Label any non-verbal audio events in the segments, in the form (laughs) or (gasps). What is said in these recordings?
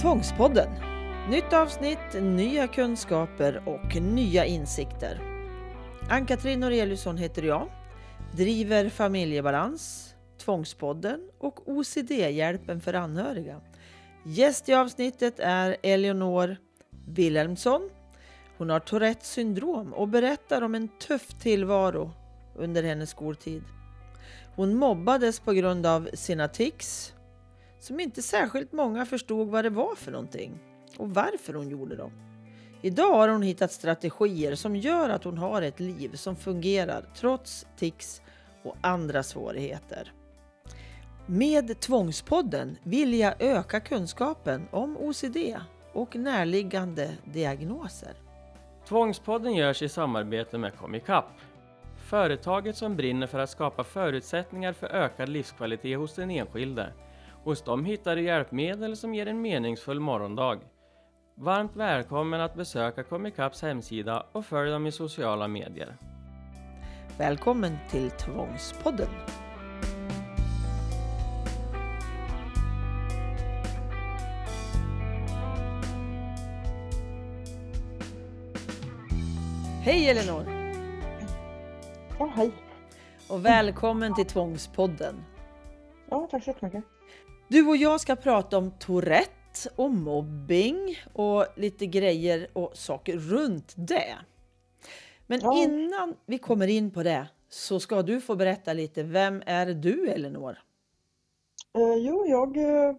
Tvångspodden. Nytt avsnitt, nya kunskaper och nya insikter. Ann-Katrin Noreliusson heter jag. Driver Familjebalans, Tvångspodden och OCD-hjälpen för anhöriga. Gäst i avsnittet är Eleonor Wilhelmsson. Hon har Tourettes syndrom och berättar om en tuff tillvaro under hennes skoltid. Hon mobbades på grund av sina tics som inte särskilt många förstod vad det var för någonting och varför hon gjorde dem. Idag har hon hittat strategier som gör att hon har ett liv som fungerar trots tics och andra svårigheter. Med Tvångspodden vill jag öka kunskapen om OCD och närliggande diagnoser. Tvångspodden görs i samarbete med Comicap. Företaget som brinner för att skapa förutsättningar för ökad livskvalitet hos den enskilde. Hos dem hittar du hjälpmedel som ger en meningsfull morgondag. Varmt välkommen att besöka Comicaps hemsida och följ dem i sociala medier. Välkommen till Tvångspodden! Hej Elinor! Ja, hej. Och välkommen till Tvångspodden. Ja, tack så jättemycket. Du och jag ska prata om Tourette och mobbing och lite grejer och saker runt det. Men Ja. innan vi kommer in på det så ska du få berätta lite. Vem är du Elinor? Eh, jo, jag eh,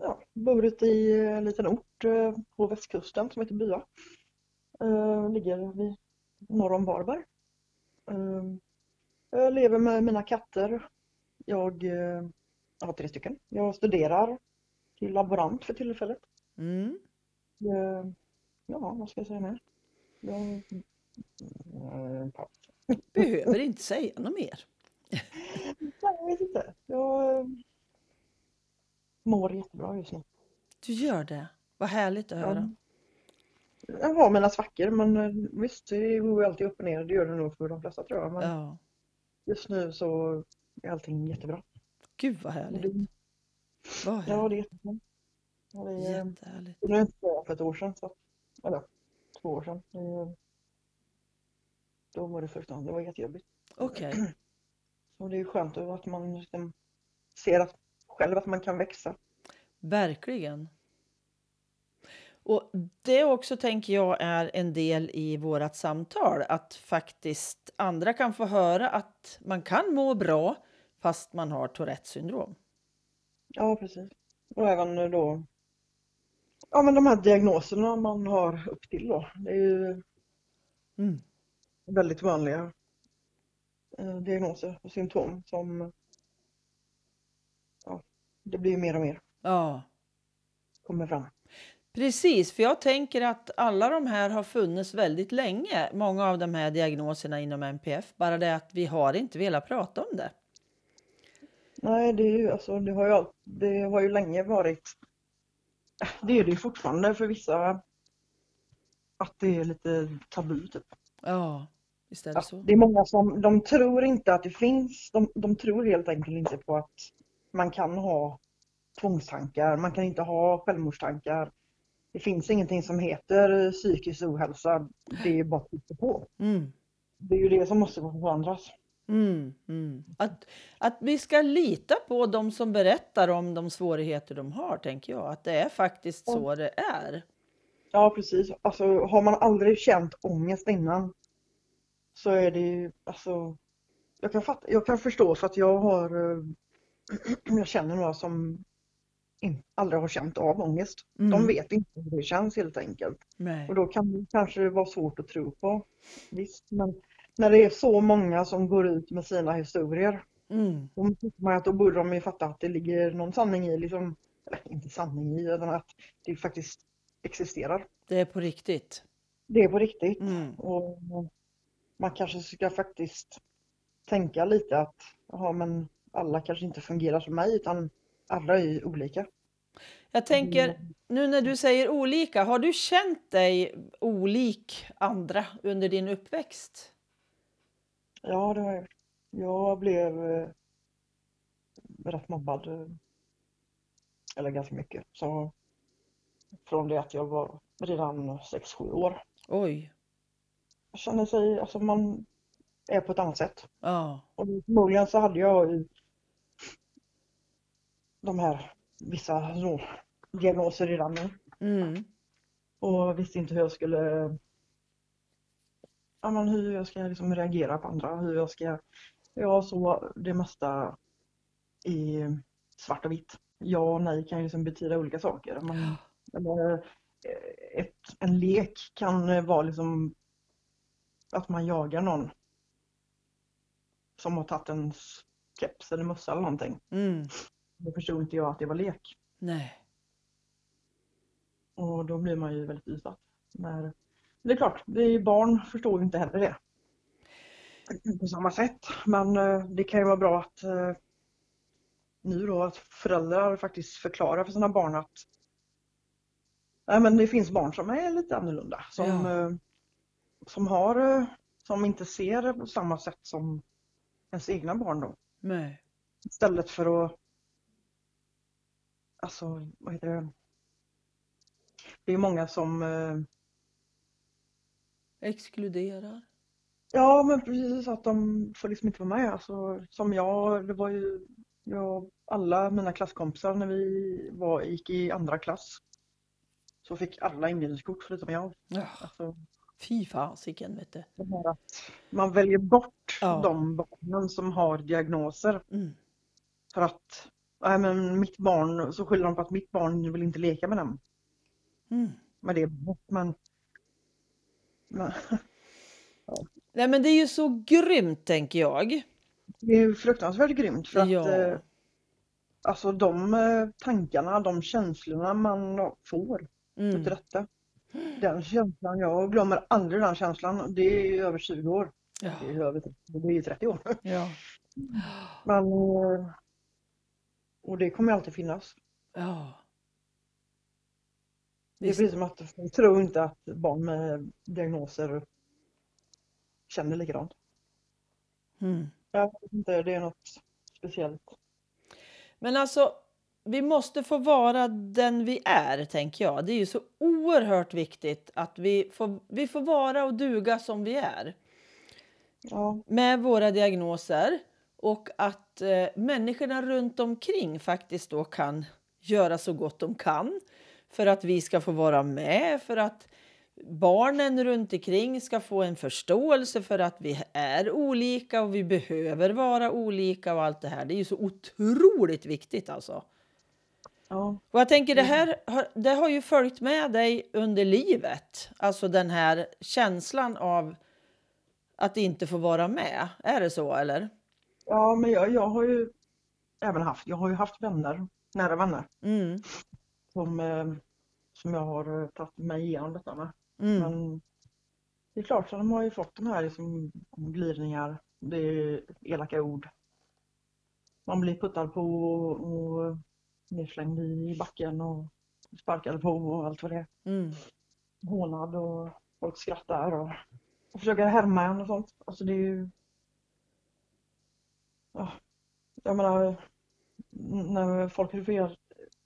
ja, bor ute i en liten ort eh, på västkusten som heter Bya. Eh, ligger vid, norr om Varberg. Eh, jag lever med mina katter. Jag eh, har tre stycken. Jag studerar till laborant för tillfället. Mm. Eh, ja, vad ska jag säga mer? Jag, paus. Behöver inte säga något mer. (laughs) Nej, jag vet inte. Jag eh, mår jättebra just nu. Du gör det. Vad härligt att höra. Jag har mina svackor men eh, visst det går ju alltid upp och ner. Det gör det nog för de flesta tror jag. Men Ja. just nu så är allting jättebra. Gud vad härligt. det, Vad ja, härligt. det är jättebra. Ja, det är- Jättehärligt. det är för ett år sedan. Så, eller två år sedan. Då var det fruktansvärt. Det var jättejobbigt. Okej. (clears throat) Och det är ju skönt att man liksom ser att, själv att man kan växa. Verkligen. Och det också tänker jag är en del i vårat samtal. Att faktiskt andra kan få höra att man kan må bra fast man har Tourettes syndrom. Ja, precis. Och även då Ja men de här diagnoserna man har upp till då. Det är ju Mm. väldigt vanliga eh, diagnoser och symptom som ja, det blir mer och mer Ja, kommer fram. precis. För jag tänker att alla de här har funnits väldigt länge. Många av de här diagnoserna inom NPF. Bara det att vi har inte velat prata om det. Nej, det är ju alltså det har ju, det har ju länge varit det är det ju fortfarande för vissa att det är lite tabu typ. Ja, visst är det Att så. det är många som de tror inte att det finns, de, de tror helt enkelt inte på att man kan ha tvångstankar, man kan inte ha självmordstankar. Det finns ingenting som heter psykisk ohälsa, det är bara att på. Mm. Det är ju det som måste förändras. Mm, mm. Att, att vi ska lita på de som berättar om de svårigheter de har, tänker jag. Att det är faktiskt så det är. Ja, precis. Alltså har man aldrig känt ångest innan så är det ju, alltså, jag kan fatta, jag kan förstå för att jag har, eh, (clears throat) jag känner några som in, aldrig har känt av ångest. Mm. De vet inte hur det känns helt enkelt. Nej. Och då kan det kanske vara svårt att tro på. Visst, men när det är så många som går ut med sina historier, Mm. då tycker man att då borde de ju fatta att det ligger någon sanning i, liksom, eller inte sanning i, utan att det faktiskt existerar. Det är på riktigt. Det är på riktigt. Mm. Och man kanske ska faktiskt tänka lite att jaha, men alla kanske inte fungerar som mig utan alla är ju olika. Jag tänker, nu när du säger olika, har du känt dig olik andra under din uppväxt? Ja, det har jag gjort. Jag blev eh, rätt mobbad. eh, Eller ganska mycket. Så från det att jag var redan 6-7 år. Oj. Jag känner sig, alltså man är på ett annat sätt. Ja. Och förmodligen så hade jag ju de här vissa så, diagnoser redan nu. Mm. Och visste inte hur jag skulle ja, men hur jag ska liksom reagera på andra, hur jag ska Ja, så det mesta i svart och vitt. Ja och nej kan ju liksom betyda olika saker. Man, eh, ett, en lek kan vara liksom att man jagar någon som har tagit en keps eller mössa eller någonting. Mm. Då förstod inte jag att det var lek. Nej. Och då blir man ju väldigt utsatt. När... Det är klart, det är barn förstår ju inte heller det. På samma sätt. Men eh, det kan ju vara bra att eh, nu då att föräldrar faktiskt förklarar för sina barn att Nej, men det finns barn som är lite annorlunda. Som, Ja. eh, som har som inte ser på samma sätt som ens egna barn då. Nej. Istället för att Alltså, vad heter det? Det är många som Exkluderar. Ja men precis att de får liksom inte vara med. Alltså, som jag, det var ju jag, alla mina klasskompisar när vi var, gick i andra klass så fick alla inbjudningskort förutom jag. Ja. Alltså, Fy fasiken vet du. man väljer bort Ja. de barnen som har diagnoser Mm. för att nej, men mitt barn, så skyller de på att mitt barn vill inte leka med dem. Mm. Med det. Men, men (laughs) Nej men det är ju så grymt tänker jag. det är ju fruktansvärt grymt för att Ja. eh, Alltså de eh, tankarna, de känslorna man får Mm. utav detta. Den känslan, jag glömmer aldrig den känslan. Det är ju över 20 år. Ja. Det är över, det är ju 30 år. Ja. (laughs) Men, eh, och det kommer alltid finnas. Ja. Det är precis som att jag tror inte att barn med diagnoser känner likadant. Mm. Jag vet inte, det är något speciellt. Men alltså, vi måste få vara den vi är, tänker jag. Det är ju så oerhört viktigt att vi får, vi får vara och duga som vi är Ja, med våra diagnoser och att eh, människorna runt omkring faktiskt då kan göra så gott de kan för att vi ska få vara med, för att barnen runt omkring ska få en förståelse för att vi är olika och vi behöver vara olika och allt det här. Det är ju så otroligt viktigt alltså. ja, Och jag tänker det här har, det har ju följt med dig under livet. Alltså den här känslan av att inte få vara med. Är det så eller? ja men jag, jag har ju även haft, jag har ju haft vänner, nära vänner, Mm. Som, eh, som jag har eh, tagit mig igenom detta med. Mm. Men det är klart, så de har ju fått de här liksom, glidningar, det är elaka ord. Man blir puttad på och, och nedslängd i backen och sparkad på och allt vad det är. Mm. Hånad och folk skrattar och, och försöker härma en och sånt. Alltså det är ju... Ja, jag menar, när folk reda,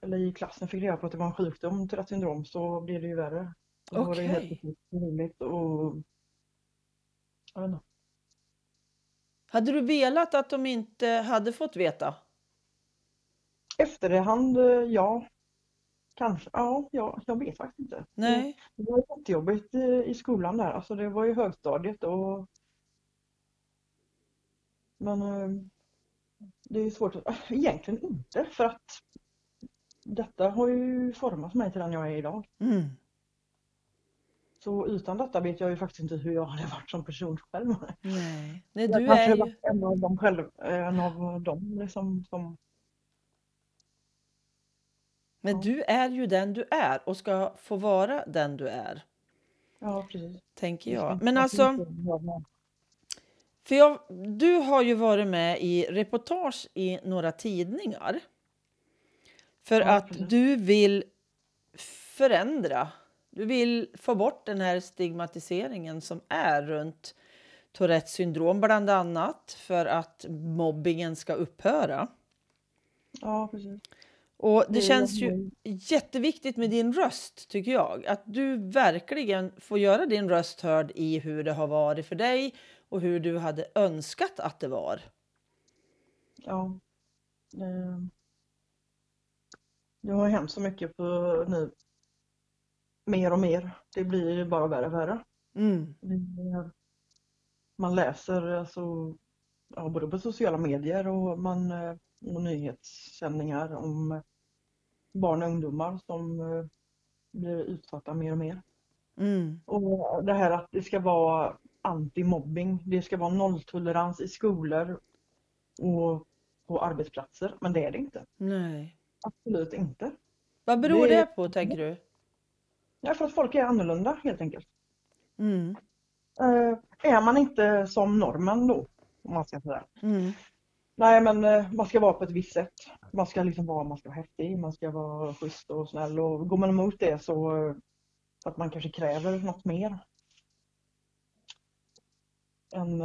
eller i klassen fick reda på att det var en sjukdom, Tourettes syndrom, så blev det ju värre. Då var det helt Okej. orimligt och... Jag vet inte. Hade du velat att de inte hade fått veta? Efterhand, eh, ja. Kanske, ja, ja, jag vet faktiskt inte. Nej. Det var jättejobbigt i, i skolan där, alltså det var ju högstadiet och Men eh, det är svårt att, egentligen inte för att detta har ju format mig till den jag är idag. Mm. Så utan detta vet jag ju faktiskt inte hur jag hade varit som person själv. Nej. Nej, Jag du kanske är ju... en av dem själv, en av dem liksom som, Men Ja. du är ju den du är och ska få vara den du är, ja precis. tänker jag. Men alltså, för jag, du har ju varit med i reportage i några tidningar. För Ja, att precis. du vill förändra. Du vill få bort den här stigmatiseringen som är runt Tourettes syndrom bland annat för att mobbingen ska upphöra. Ja precis. Och det känns ju jätteviktigt med din röst tycker jag. Att du verkligen får göra din röst hörd i hur det har varit för dig och hur du hade önskat att det var. Ja. Eh, Jag har hänt så mycket på nu. Mer och mer. Det blir bara värre och värre. Mm. Det- Man läser alltså, ja, både på sociala medier och man eh, och nyhetssändningar om eh, barn och ungdomar som eh, blir utsatta mer och mer. Mm. Och det här att det ska vara anti-mobbing, det ska vara nolltolerans i skolor och på arbetsplatser, men det är det inte. Nej. Absolut inte. Vad beror det, Det- på tänker du? Ja, för att folk är annorlunda helt enkelt. Mm. Eh, är man inte som normen då, om man ska säga. Mm. Nej, men eh, man ska vara på ett visst sätt. Man ska liksom vara, man ska vara häftig, man ska vara schysst och snäll och går man emot det så eh, att man kanske kräver något mer. En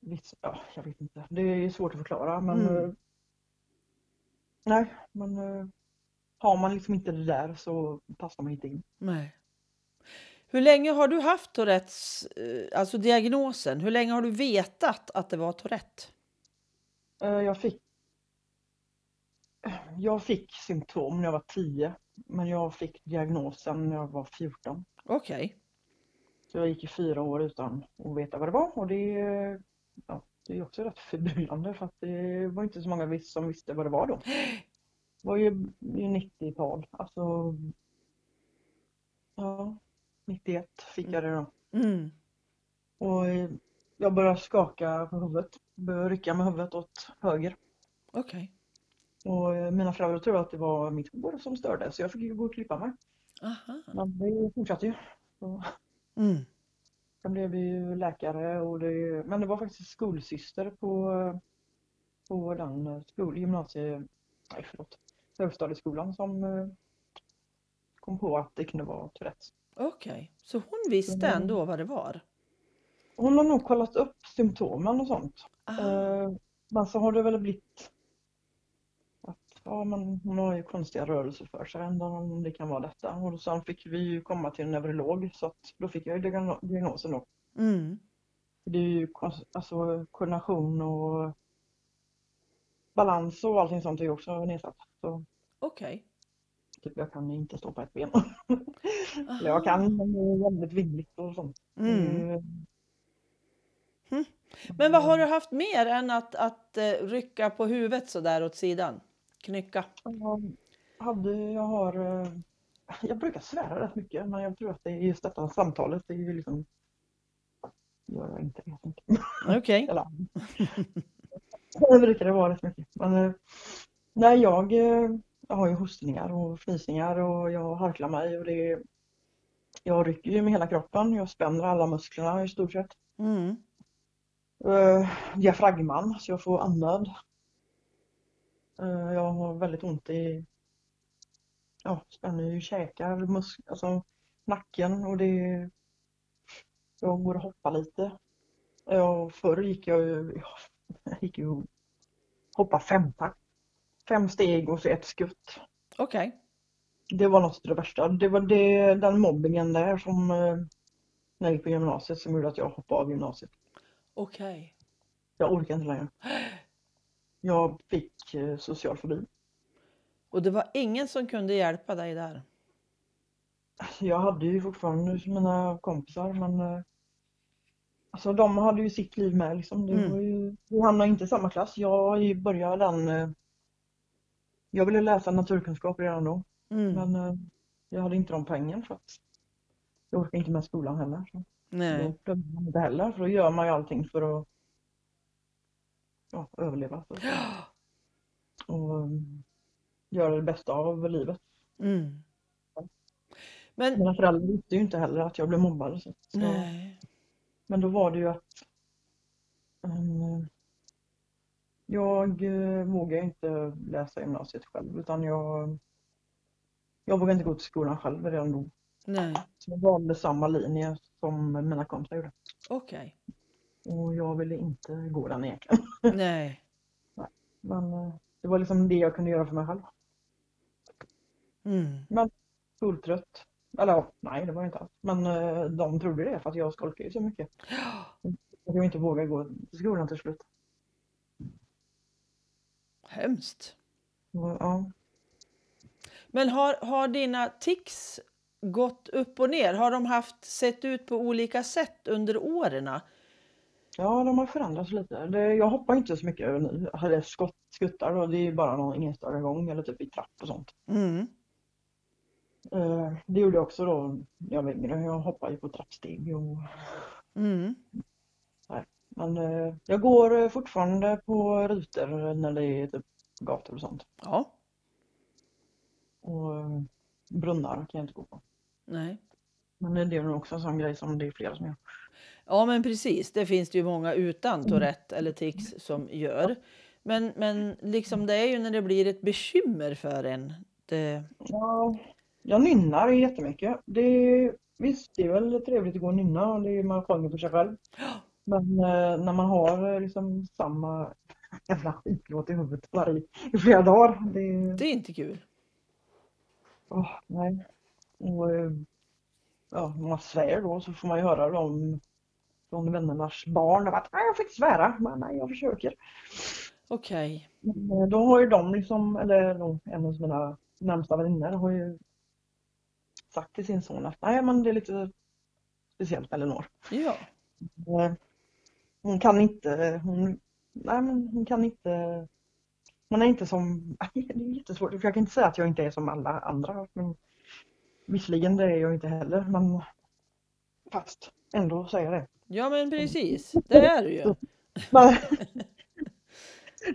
viss, ja, jag vet inte. Det är svårt att förklara men Mm. Nej, men eh, har man liksom inte det där så passar man inte in. Nej. Hur länge har du haft Tourettes, eh, alltså diagnosen? Hur länge har du vetat att det var Tourette? Eh, Jag fick jag fick symptom när jag var 10 men jag fick diagnosen när jag var 14. Okej. Så jag gick i fyra år utan att veta vad det var och det, det är också rätt förbryllande för att det var inte så många som visste vad det var då. Det var ju, ju 90-tal, alltså ja, 91 fick jag det då. Mm. Och eh, jag började skaka på huvudet, började rycka med huvudet åt höger. Okej. Och eh, mina föräldrar trodde att det var mitt hår som störde så jag fick ju gå och klippa mig. Aha. Men det fortsatte ju. Så Mm. Sen blev vi ju läkare och det, men det var faktiskt skolsyster på, på den skol, gymnasie, nej förlåt, högstadieskolan som eh, kom på att det kunde vara Tourettes. Okej. Så hon visste Mm. ändå vad det var? Hon har nog kollat upp symptomen och sånt. Ah. Eh, Men så har det väl blivit ja, men hon har ju konstiga rörelser för sig, undrar om det kan vara detta. Och sen fick vi ju komma till en neurolog så att då fick jag ju diagno- diagnosen då. Mm. Det är ju alltså, koordination och balans och allting sånt är ju också nedsatt. Okej. typ jag kan inte stå på ett ben. (laughs) Eller jag kan, men det är väldigt vingligt och sånt. Mm. Eh, Men vad har du haft mer än att, att eh, rycka på huvudet så där åt sidan? Knycka? Jag hade, jag har, eh, jag brukar svära rätt mycket men jag tror att det är just detta samtalet, det är ju liksom gör jag inte helt enkelt. Okej. (laughs) (laughs) Det brukar det vara rätt mycket. Men eh, nej, jag, eh, jag har ju hostningar och fnysningar och jag harklar mig och det jag rycker ju med hela kroppen, jag spänner alla musklerna i stort sett. Mm. Uh, diafragman, så jag får andnöd. Eh, jag har väldigt ont i, ja, spänner ju käkar, mus alltså nacken och det, jag går och hoppar lite. Ja, förr gick jag ju, ja, jag (laughs) gick ju och hoppade femtakt. Fem steg och så ett skutt. Okej. Det var något av det värsta. Det var det, den mobbingen där som, eh, när jag gick på gymnasiet som gjorde att jag hoppade av gymnasiet. Okej. Jag orkar inte längre. (gasps) (gasps) Jag fick eh, social fobi. Och det var ingen som kunde hjälpa dig där? Jag hade ju fortfarande mina kompisar men eh, Alltså de hade ju sitt liv med liksom. Det Mm. ju, vi hamnade inte i samma klass. Jag började den eh, Jag ville läsa naturkunskap redan då Mm. men jag hade inte de poängen för att jag orkade inte med skolan heller. Så då Nej. man inte heller för då gör man ju allting för att ja, överleva. Så. Och um, göra det bästa av livet. Mm. Men Mina föräldrar visste ju inte heller att jag blev mobbad. Så, nej. Men då var det ju att um, jag uh, vågade inte läsa gymnasiet själv utan jag, jag vågade inte gå till skolan själv redan då. Nej. Så jag valde samma linje som mina kompisar gjorde. Okej. Och jag ville inte gå den egentligen. Nej. (laughs) Men uh, det var liksom det jag kunde göra för mig själv. Mm. Skoltrött. Eller ja, nej det var jag inte alls. Men eh, de trodde det för att jag skolkade ju så mycket. (gasps) Jag inte vågade gå till skolan till slut. Hemskt. Ja. Men har, har dina tics gått upp och ner? Har de haft sett ut på olika sätt under åren? Ja, de har förändrats lite. Det, jag hoppar inte så mycket nu. Eller skott, skuttar då, det är ju bara någon enstaka gång eller typ i trapp och sånt. Mm. Eh, det gjorde jag också då när jag var yngre. Jag hoppade ju på trappsteg och Mm. Men eh, jag går eh, fortfarande på rutor när det är typ gator och sånt. Ja, Och eh, brunnar kan jag inte gå på. nej. Men det är nog också en sån grej som det är flera som gör. Ja, men precis. Det finns det ju många utan Tourette eller tics som gör. Men, men liksom det är ju när det blir ett bekymmer för en. Det, Ja, jag nynnar jättemycket. Det är, visst, det är väl trevligt att gå och nynna. Det är, man sjunger för sig själv. Men eh, när man har eh, liksom samma jävla skitlåt i huvudet varje, i flera dagar. Det, det är inte kul. åh, nej. Och, eh, ja, man svär då så får man ju höra dem från vännernas barn att "Nej, jag inte svära, men nej, jag försöker. Okej. Men, eh, Då har ju de liksom, eller en av mina närmsta vänner har ju sagt till sin son att nej men det är lite speciellt med Elinor. Ja. Eh, Hon kan inte, hon, nej men hon kan inte, hon är inte som, (laughs) det är jättesvårt jag kan inte säga att jag inte är som alla andra. Men visserligen det är jag inte heller men fast ändå säger jag det. Ja, men precis. Det är det ju. (laughs)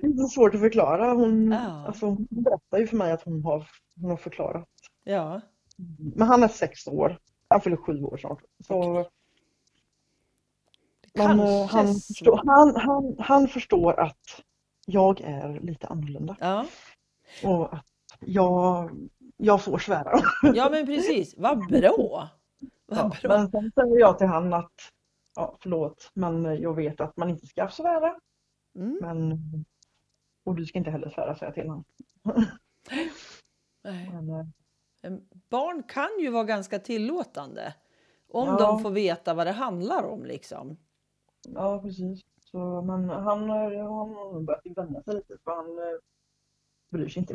Det är så svårt att förklara. Hon, Ja. alltså, hon berättar ju för mig att hon har, hon har förklarat. Ja. Men han är sex år. Han fyller sju år snart. Så, men, eh, han, förstår, han, han, han förstår att jag är lite annorlunda Ja. och att jag, jag får svära. ja, men precis. Vad bra. Vad Ja, bra. men sen säger jag till han att ja, förlåt, men jag vet att man inte ska svära. Mm. Men, och du ska inte heller svära, säger jag till honom. (laughs) Men, eh, Barn kan ju vara ganska tillåtande. Om Ja. de får veta vad det handlar om liksom. Ja, precis. Så, men han, eh, han har nog börjat vänja sig lite för han eh, bryr sig inte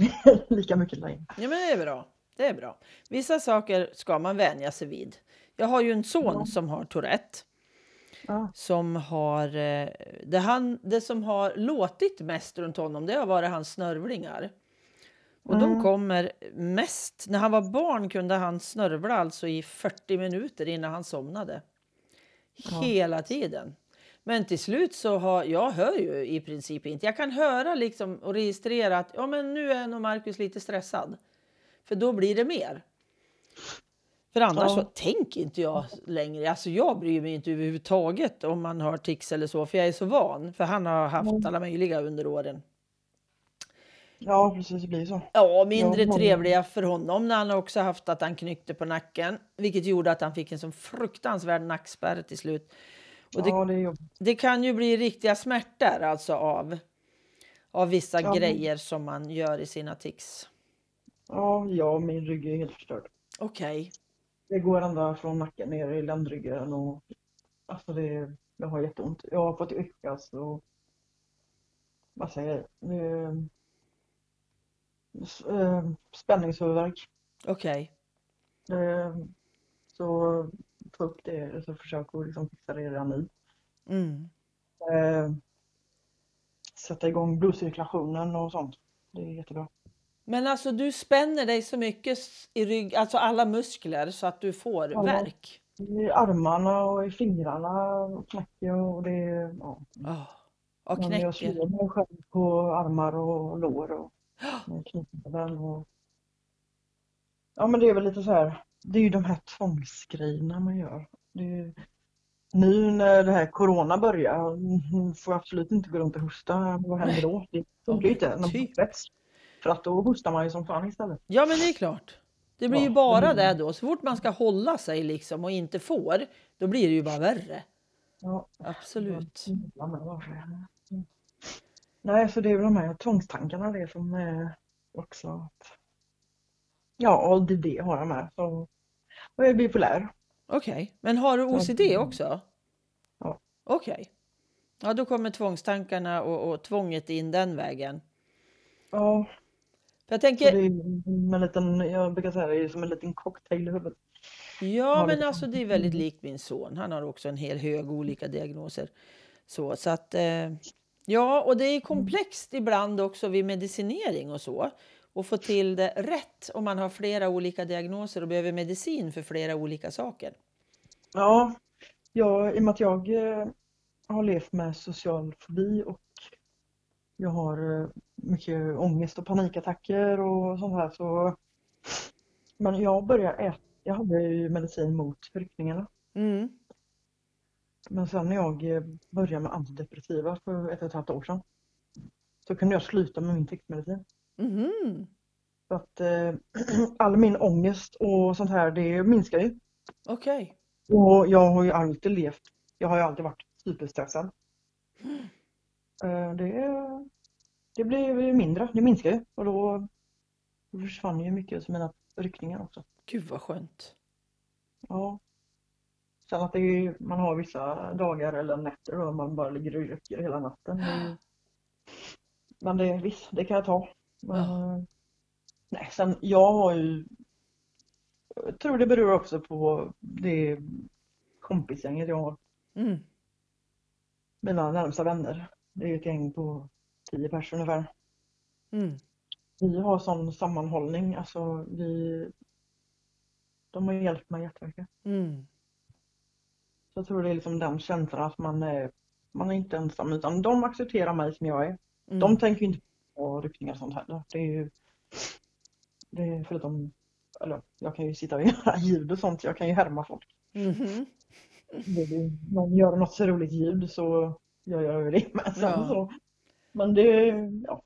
(laughs) lika mycket längre. Ja, men det är bra. Det är bra. Vissa saker ska man vänja sig vid. Jag har ju en son Ja. som har Tourette. Ja. Som har, eh, det, han, det som har låtit mest runt honom det har varit hans snörvlingar. Och de Mm. kommer mest... När han var barn kunde han snörvla alltså i 40 minuter innan han somnade. Ja. Hela tiden. Men till slut så har jag hör ju i princip inte. Jag kan höra liksom och registrera att ja, men nu är nog Marcus lite stressad. För då blir det mer. För annars Ja. så tänker inte jag längre. Alltså jag bryr mig inte överhuvudtaget om man har tics eller så. För jag är så van. För han har haft Mm. alla möjliga under åren. ja, precis, det blir så. Ja, mindre Ja. trevliga för honom när han också haft att han knyckte på nacken. Vilket gjorde att han fick en sån fruktansvärd nackspärr till slut. Och det, Ja, det det kan ju bli riktiga smärtor alltså av, av vissa Ja. grejer som man gör i sina tics. Ja, ja, min rygg är helt förstörd. Okej. Det går ända från nacken ner i ländryggen och alltså det, jag har jätteont. Jag har fått yckas och vad säger jag? Eh, spänningshuvudvärk. Okej. Eh, Så ta upp det så försök att liksom fixa det redan nu. Mm. Eh, Sätta igång blodcirkulationen och sånt. Det är jättebra. Men alltså du spänner dig så mycket i rygg, alltså alla muskler så att du får Ja. värk. I armarna och i fingrarna knäcker och det ja. Oh. Och Men jag knäcker. slår mig själv på armar och lår och (gasps) knytnäven och Ja men det är väl lite så här Det är ju de här tvångsgrejerna man gör. Ju... Nu när det här Corona börjar mm, får jag absolut inte gå runt och hosta. Vad händer då? Det funkar ju inte För att då hostar man ju som fan istället. Ja, men det är klart. Det blir ju bara men- det då. Så fort man ska hålla sig liksom och inte får, då blir det ju bara värre. Ja. Absolut. Mm. Nej, så det är väl de här tvångstankarna det som är också att Ja, och DD har jag med. Så, och jag är bipolär. Okej, men har du OCD också? Ja. Okej. Ja, då kommer tvångstankarna och, och tvånget in den vägen. Ja, För jag tänker, det är en liten, jag brukar säga det är som en liten cocktail i huvudet. ja men alltså det är väldigt likt min son. Han har också en hel hög olika diagnoser. Så, så att, eh, ja, och det är komplext ibland också vid medicinering och så. Och få till det rätt om man har flera olika diagnoser och behöver medicin för flera olika saker. Ja, jag, i och med att jag eh, har levt med social fobi och jag har eh, mycket ångest och panikattacker och sånt här så men jag började äta, jag hade ju medicin mot ryckningarna Mm. men sen när jag eh, började med antidepressiva för ett och ett halvt år sedan så kunde jag sluta med min textmedicin. Mhm. Så att eh, (clears throat) all min ångest och sånt här det minskar ju. Okej. Och jag har ju alltid levt, jag har ju alltid varit superstressad. Eh, (gasps) Det, det blev ju mindre, det minskar ju och då, då försvann ju mycket av mina ryckningar också. Gud vad skönt. Ja. Sen att är, man har vissa dagar eller nätter då man bara ligger och rycker hela natten. Men det, visst, det kan jag ta. Men, eh, nej, sen jag har ju, jag tror det beror också på det kompisgänget jag har. Mm. mina närmsta vänner. Det är ett gäng på tio personer ungefär. Mm. Vi har sån sammanhållning, alltså vi... De har hjälpt mig jättemycket. Mm. Så jag tror det är liksom den känslan att man är, man är inte ensam utan de accepterar mig som jag är. Mm. De tänker inte på ryckningar och sånt heller. Det är ju... Det är förutom... Eller jag kan ju sitta och (laughs) göra ljud och sånt, jag kan ju härma folk. Är ju- Någon gör något så roligt ljud så gör jag ju det (laughs) med sen. Ja. Så. Men det, ja.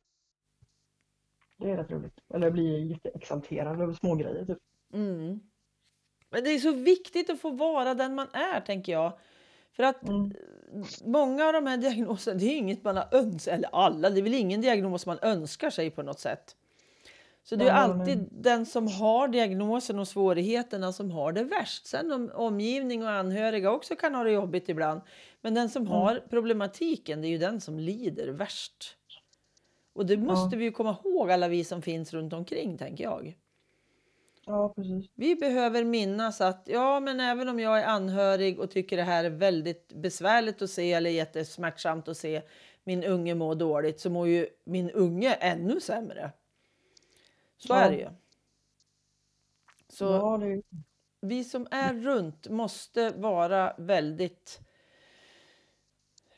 Det är rätt roligt. Eller jag blir jätteexalterad över små grejer typ. Mm. Men det är så viktigt att få vara den man är, tänker jag. För att Mm. många av de här diagnoserna, det är inget man har önskat, eller alla, det är väl ingen diagnos man önskar sig på något sätt. Så det är alltid den som har diagnosen och svårigheterna som har det värst. Sen om omgivning och anhöriga också kan ha det jobbigt ibland. Men den som har problematiken, det är ju den som lider värst. Och det måste vi ju komma ihåg, alla vi som finns runt omkring, tänker jag. Ja, precis. Vi behöver minnas att ja, men även om jag är anhörig och tycker det här är väldigt besvärligt att se eller jättesmärtsamt att se min unge må dåligt så mår ju min unge ännu sämre. Så Ja. är det ju. Så Ja, det vi som är runt måste vara väldigt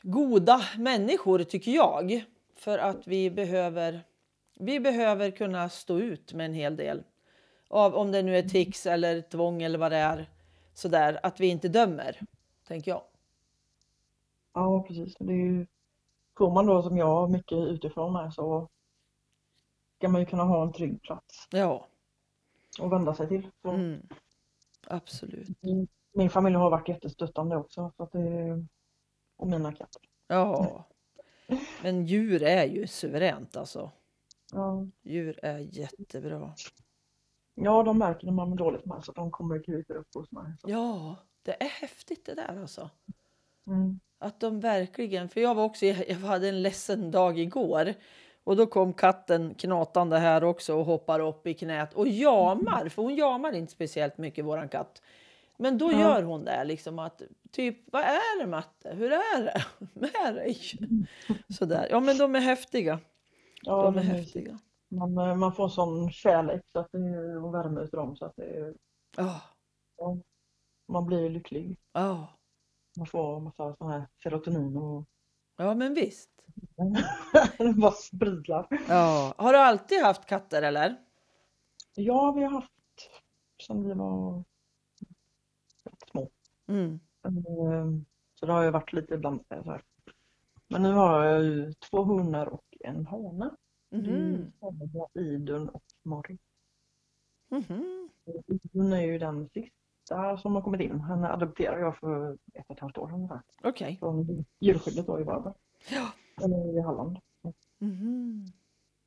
goda människor tycker jag. För att vi behöver, vi behöver kunna stå ut med en hel del. Av om det nu är tics eller tvång eller vad det är. Sådär, att vi inte dömer, tänker jag. ja, precis. Det är ju, får man då som jag mycket utifrån med så ska man ju kunna ha en trygg plats Ja, att vända sig till. Mm. absolut. Min familj har varit jättestöttande också. Så att det, och mina katter. Ja, (laughs) men djur är ju suveränt alltså. Ja. Djur är jättebra. ja, de märker när man mår dåligt med så de kommer och kryper upp hos mig. Så. Ja, det är häftigt det där alltså. Mm. Att de verkligen, för jag var också, jag hade en ledsen dag igår och då kom katten knatande här också och hoppar upp i knät och jamar, för hon jamar inte speciellt mycket våran katt. Men då Ja. gör hon det liksom att typ, vad är det Matte? Hur är det (laughs) med dig? (laughs) Sådär, ja men de är häftiga. Ja, De är häftiga. Man, eh, man får sån kärlek så att det, och värme utav dem så att det, Ja, man blir lycklig. ja, Man får massa sån här serotonin och ja men visst. (laughs) det bara sprudlar. Ja. Har du alltid haft katter eller? Ja, vi har haft sedan vi var små. Mm. Eh, Så det har ju varit lite så här. Men nu har jag ju två hundar och en hane. Mm. Idun och Mari. Mhm. Idun är ju den sista som har kommit in. Henne adopterade jag för ett och ett halvt år sedan. Okej. Från djurskyddet då i Varberg. Ja. Eller i Halland. Mhm.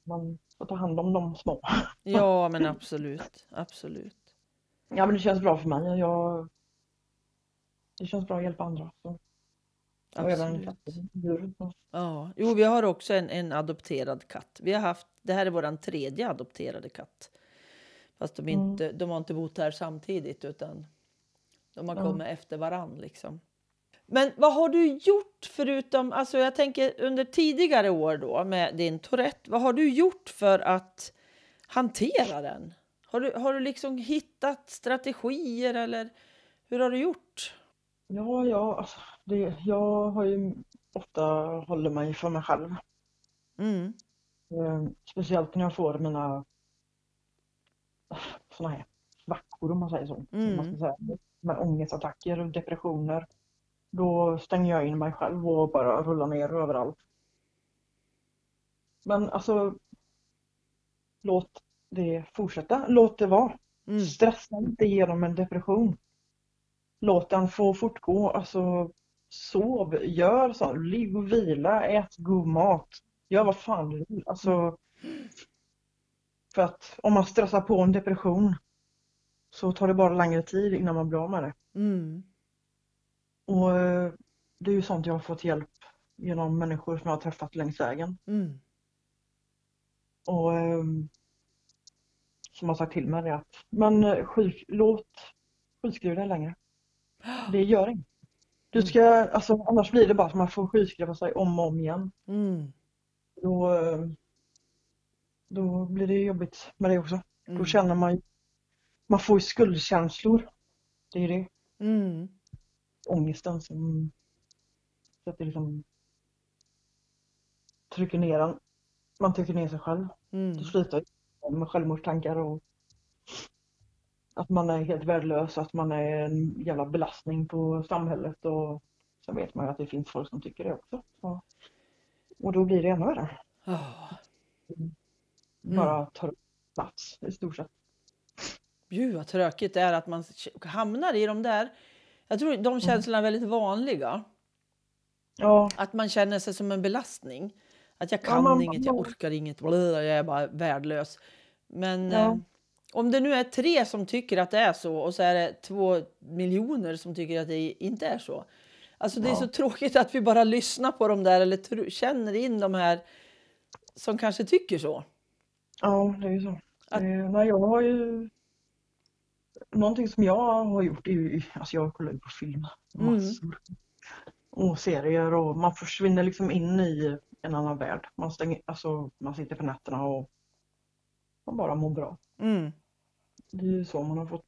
man får ta hand om de små. (laughs) Ja, men absolut, absolut. Ja, men det känns bra för mig. Jag, det känns bra att hjälpa andra. Så. Absolut. Ja, jo, vi har också en, en adopterad katt. Vi har haft, det här är vår tredje adopterade katt. Fast de, Mm. inte, de har inte bott här samtidigt utan de har Ja. kommit efter varann. Liksom. Men vad har du gjort förutom, alltså jag tänker under tidigare år då med din Tourette, vad har du gjort för att hantera den? Har du, har du liksom hittat strategier eller hur har du gjort? Ja, ja, alltså, det, jag har ju ofta hållit mig för mig själv. Mm, Eh, speciellt när jag får mina såna här svackor om man säger så. Mm. Man ska säga. Med ångestattacker och depressioner. Då stänger jag in mig själv och bara rullar ner överallt. Men alltså låt det fortsätta. Låt det vara. mm, Stressa inte igenom en depression. Låt den få fortgå. Alltså sov, gör så. Ligg och vila, ät god mat. Gör vad fan du vill. Alltså, för att om man stressar på en depression så tar det bara längre tid innan man blir av med det. mm, Och eh, det är ju sånt jag har fått hjälp genom människor som jag har träffat längs vägen. mm, Och ehm, som har sagt till mig att men eh, sjuk, låt sjukskriva dig längre. (gasps) Det gör inget. Du ska, alltså annars blir det bara att man får sjukskriva sig om och om igen. mm, Då, eh, då blir det jobbigt med det också. mm. Då känner man ju, man får ju skuldkänslor. Det är det, Mm. Ångesten som sätter liksom trycker ner en. Man trycker ner sig själv. Mm. Det slutar med självmordstankar och att man är helt värdelös, att man är en jävla belastning på samhället och sen vet man ju att det finns folk som tycker det också. Så. Och då blir det ännu värre. Ja. Bara tar plats i stort sett. Gud vad tråkigt det är att man hamnar i de där. Jag tror de känslorna är väldigt vanliga. Ja, Att man känner sig som en belastning. Att jag Ja, kan man- inget, jag orkar inget, jag är bara värdelös. Men Ja. eh, om det nu är tre som tycker att det är så och så är det två miljoner som tycker att det inte är så. Alltså det är Ja. så tråkigt att vi bara lyssnar på dem där eller känner in de här som kanske tycker så. ja det är ju så. Att- nej, jag har ju Någonting som jag har gjort är ju, alltså jag kollar ju på film Mm. massor. Och serier och man försvinner liksom in i en annan värld. Man stänger, alltså man sitter på nätterna och man bara mår bra. Mm. Det är ju så man har fått.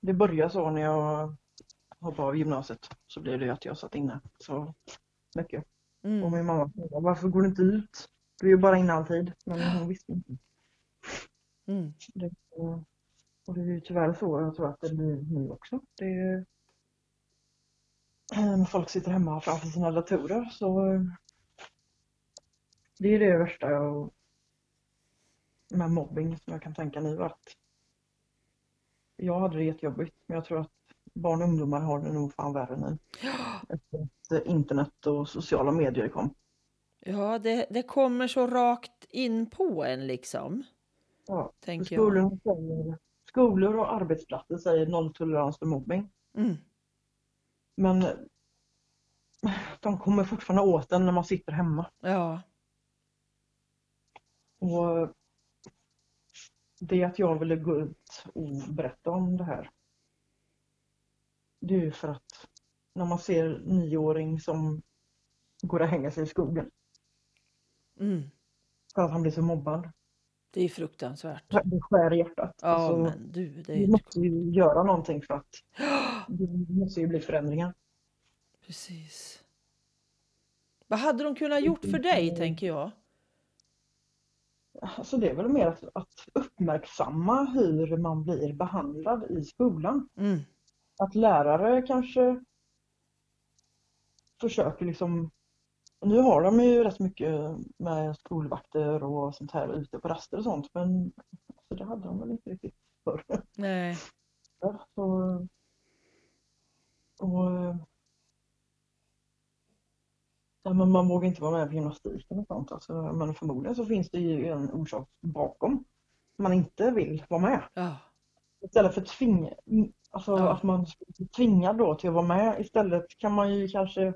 Det började så när jag hoppade av gymnasiet. Så blev det att jag satt inne så mycket. Och Mm. min mamma frågade varför går du inte ut? Du är ju bara inne alltid. Men hon visste inte. Mm. Det, och det är ju tyvärr så jag tror att det blir nu också. Det är, när folk sitter hemma framför sina datorer så eh, det är det värsta jag med mobbing som jag kan tänka nu att jag hade det jättejobbigt men jag tror att barn och ungdomar har det nog fan värre nu. (gasps) Efter att internet och sociala medier kom. Ja, det, det kommer så rakt in på en liksom. Ja, Tänker jag. skolor, säger, skolor och arbetsplatser säger nolltolerans för mobbing. Mm. Men de kommer fortfarande åt den när man sitter hemma. Ja. Och det att jag ville gå ut och berätta om det här. Det är ju för att när man ser nioåring som går och hänger sig i skogen Mm. för att han blir så mobbad. Det är fruktansvärt. Det skär i hjärtat. Ja, Alltså, men du, det är vi ju måste ju göra någonting för att (gasps) det måste ju bli förändringar. Precis. Vad hade de kunnat gjort för dig, tänker jag? Alltså det är väl mer att, att uppmärksamma hur man blir behandlad i skolan. Mm. Att lärare kanske försöker liksom Nu har de ju rätt mycket med skolvakter och sånt här ute på raster och sånt men alltså, det hade de väl inte riktigt förr. Nej. Så, och, Ja, men man vågar inte vara med på gymnastiken och sånt. Alltså, men förmodligen så finns det ju en orsak bakom. Man inte vill vara med. Ja. Istället för tvinga, alltså Ja. att man tvinga då till att vara med. Istället kan man ju kanske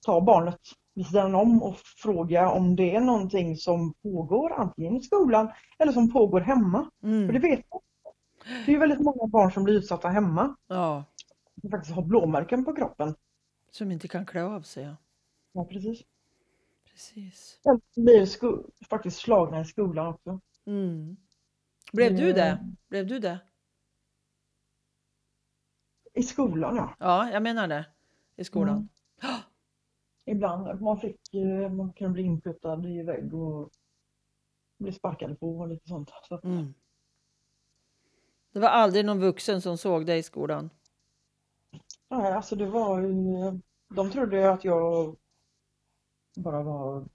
ta barnet vid sidan om och fråga om det är någonting som pågår antingen i skolan eller som pågår hemma. För det Mm. vet man. Det är väldigt många barn som blir utsatta hemma. Ja. Som faktiskt har blåmärken på kroppen. Som inte kan klä av sig. Ja. Ja, precis. Precis. Eller blir faktiskt slagna i skolan också. Mm. Blev du Eh, det? Blev du det? I skolan ja. Ja, jag menar det. I skolan. Mm. Ibland. Man, fick, eh, man kan bli inputtad i vägg och bli sparkad på och lite sånt. Så Mm. Det var aldrig någon vuxen som såg dig i skolan? nej, alltså det var ju, de trodde att jag bara var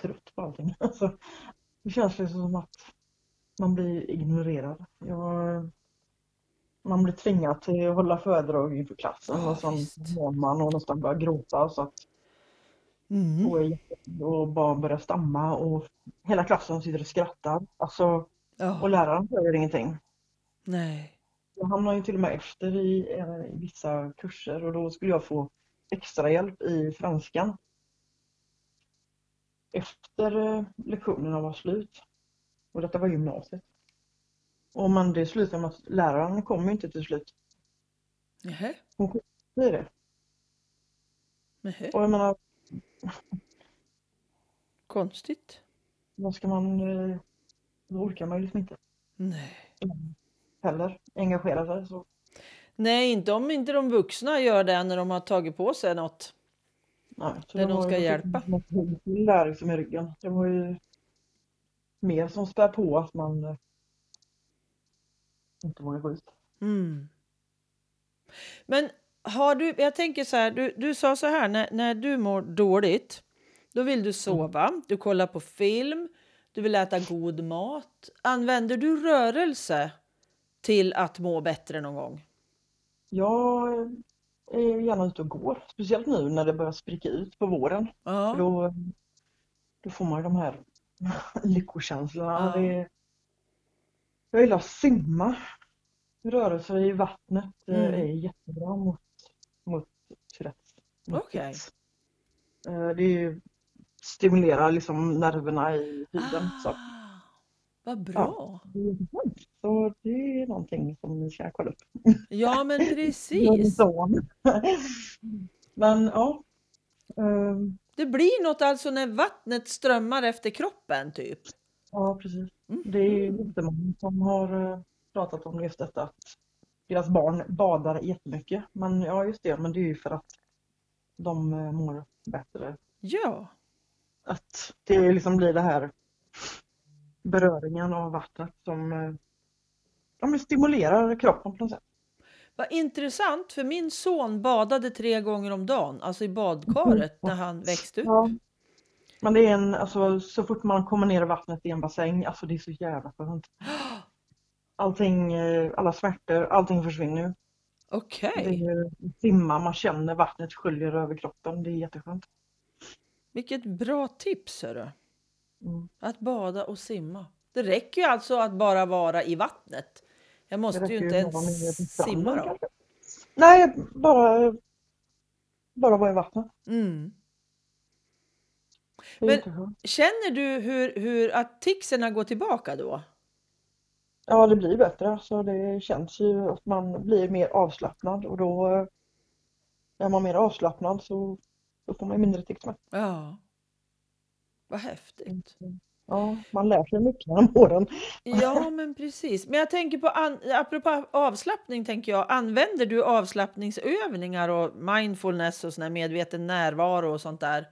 trött på allting. (laughs) Alltså, det känns liksom som att man blir ignorerad. Jag, man blir tvingad till att hålla föredrag inför klassen Ja, och visst. mår man och nästan börjar gråta så att Mm. och, och bara börjar stamma och hela klassen sitter och skrattar. Alltså, och Ja. läraren säger ingenting. Nej. Jag hamnar ju till och med efter i, eh, i vissa kurser och då skulle jag få extra hjälp i franskan. Efter eh, lektionerna var slut. Och detta var gymnasiet. Och men det slutade med att läraren kom ju inte till slut. Nähä. Det är det. Nähä. Och jag menar, Konstigt. vad ska man... eh, Då orkar man ju liksom inte Nej. heller engagera sig. Så. Nej, inte om inte de vuxna gör det när de har tagit på sig något. Nej, så det de ska ju hjälpa. något hugg till där liksom i ryggen. Det var ju mer som spär på att man eh, inte vågar gå ut. Mm. Men har du, jag tänker så här, du, du sa så här, när, när du mår dåligt, då vill du sova, du kollar på film, du vill äta god mat. Använder du rörelse till att må bättre någon gång? Jag är gärna ute och går, speciellt nu när det börjar spricka ut på våren. Ja. då, då får man de här (laughs) lyckokänslorna. Ja. Det, jag gillar att simma. Rörelse i vattnet eh, Mm. är jättebra mot, mot Tourettes. tics. Eh, Det stimulerar liksom nerverna i huden. Så Ah, vad bra! intressant. Så det är någonting som ni ska kolla upp. Ja, men (laughs) precis. så. Men ja. ehm, Det blir något alltså när vattnet strömmar efter kroppen, typ. Ja, precis. Mm. Det är ju jättemånga som har eh, pratat om just detta att deras barn badar jättemycket. Men ja, just det, men det är ju för att de eh, mår bättre. Ja, Att det liksom blir det här beröringen av vattnet som eh, ja, men stimulerar kroppen på något sätt. vad intressant, för min son badade tre gånger om dagen, alltså i badkaret, när han växte upp. Ja. Men det är en, alltså så fort man kommer ner i vattnet i en bassäng, alltså det är så jävla skönt. (gasps) Allting, eh, alla smärtor, allting försvinner. Okej, Det är simma, man känner vattnet sköljer över kroppen. Det är jätteskönt. vilket bra tips hörru. Mm. Att bada och simma. Det räcker ju alltså att bara vara i vattnet. Jag måste ju inte ens simma då. Nej, bara, bara vara i vattnet. Mm. Men-. Känner du hur, hur att ticserna går tillbaka då? Ja, det blir bättre. Så det känns ju att man blir mer avslappnad och då eh, är man mer avslappnad så då får man mindre tics med. Ja. Vad häftigt. Ja, man lär sig mycket genom åren. Ja, men precis. Men jag tänker på, an, apropå avslappning, tänker jag, använder du avslappningsövningar och mindfulness och sån medveten närvaro och sånt där?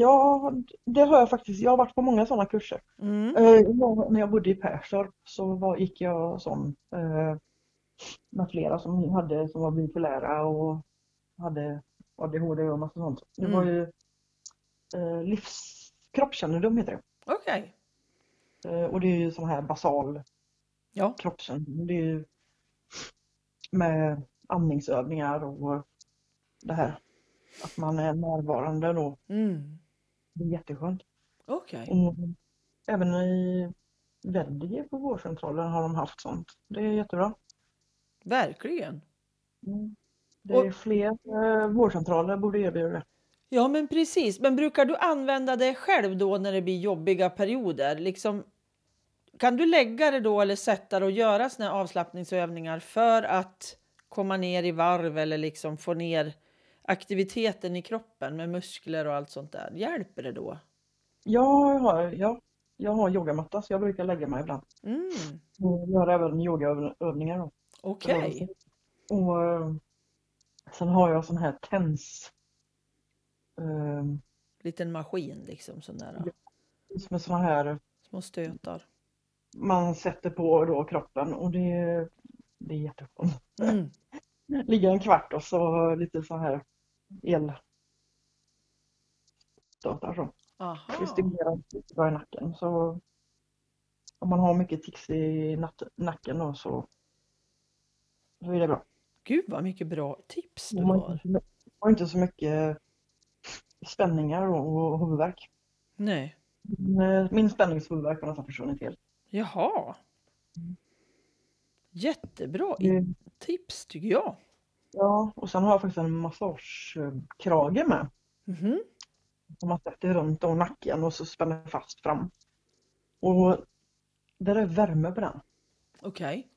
Ja, det har jag faktiskt. Jag har varit på många sådana kurser. Mm. Eh, jag- när jag bodde i Perstorp så var, gick jag sån eh, med flera som hade som var bipolära och hade ADHD och massa sånt. Det var Mm. ju eh, livs, kroppskännedom heter det. Okej. Eh, och det är ju sån här basal Ja. kroppskännedom. Det är ju med andningsövningar och det här. att man är närvarande då. Mm. Det är jätteskönt. Okej. Och även i Veddige på vårdcentralen har de haft sånt. Det är jättebra. Verkligen. Mm. Det är Och- fler eh, vårdcentraler borde erbjuda det. Ja, men precis. Men brukar du använda det själv då när det blir jobbiga perioder? Liksom, kan du lägga det då eller sätta det och göra såna här avslappningsövningar för att komma ner i varv eller liksom få ner aktiviteten i kroppen med muskler och allt sånt där? Hjälper det då? Jag har, ja, jag har yogamatta så jag brukar lägga mig ibland. Mm, Och gör även yogaövningar då. Okej. Och eh, sen har jag sån här TENS. Eh, Liten maskin liksom, sån där. med såna här Små stötar. man sätter på då kroppen och det, det är jätteskönt. Mm. (laughs) Ligga en kvart och så lite så här el stötar så. Det stimulerar bra i nacken. Så om man har mycket tics i nacken då så, så är det bra. Gud vad mycket bra tips du Man har har. inte så my- har inte så mycket spänningar och, och huvudvärk. Nej. Min, eh, min spänningshuvudvärk har nästan försvunnit helt. Jaha. Mm. Jättebra Det- tips tycker jag. Ja, och sen har jag faktiskt en massagekrage med. Som man sätter runt om nacken och så spänner fast fram. Och där är värme på den. Okej.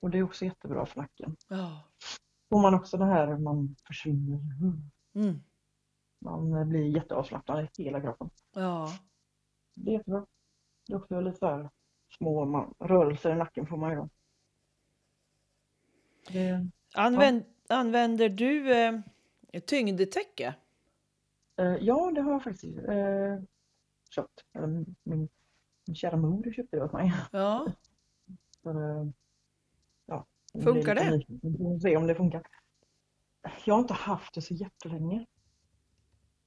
Och det är också jättebra för nacken. Ja. Får man också det här man försvinner. Mm. Man blir jätteavslappnad i hela kroppen. Ja. Det är jättebra. Det är också lite så här små man, rörelser i nacken får man ju. Det, Använd, Använder du eh, tyngdtäcke? eh, ja, det har jag faktiskt eh, köpt. Min, min, kära mor köpte det åt mig. Ja. (laughs) För, eh, ja, Funkar det? på att se om det funkar. Jag har inte haft det så jättelänge.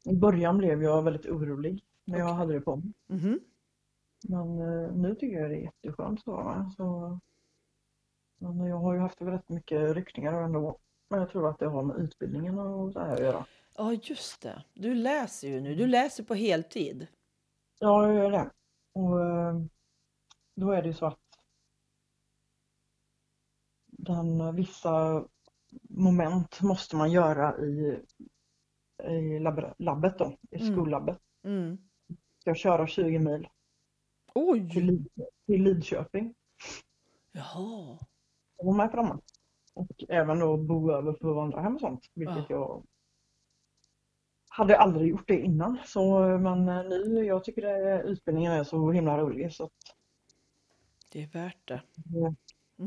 I början blev jag väldigt orolig när jag Okej. hade det på mig. Mhm. Men eh, nu tycker jag det är jätteskönt. Så, va? så, men jag har ju haft väldigt mycket ryckningar ändå. Men jag tror att det har med utbildningen och så här att göra. Ja, just det. Du läser ju nu. Du läser på heltid. Ja, jag gör det. Och eh, då är det ju så att den, vissa moment måste man göra i, i labb, labbet då, i Mm. skollabbet. Mm. Jag köra 20 mil till, Oj! Lid, till Lidköping. Jaha. Och vara med framme. Och även då bo över på vandrarhem och sånt, vilket jag hade aldrig gjort det innan. Så, men nu, jag tycker det, utbildningen är så himla rolig så Det är värt det. Mm.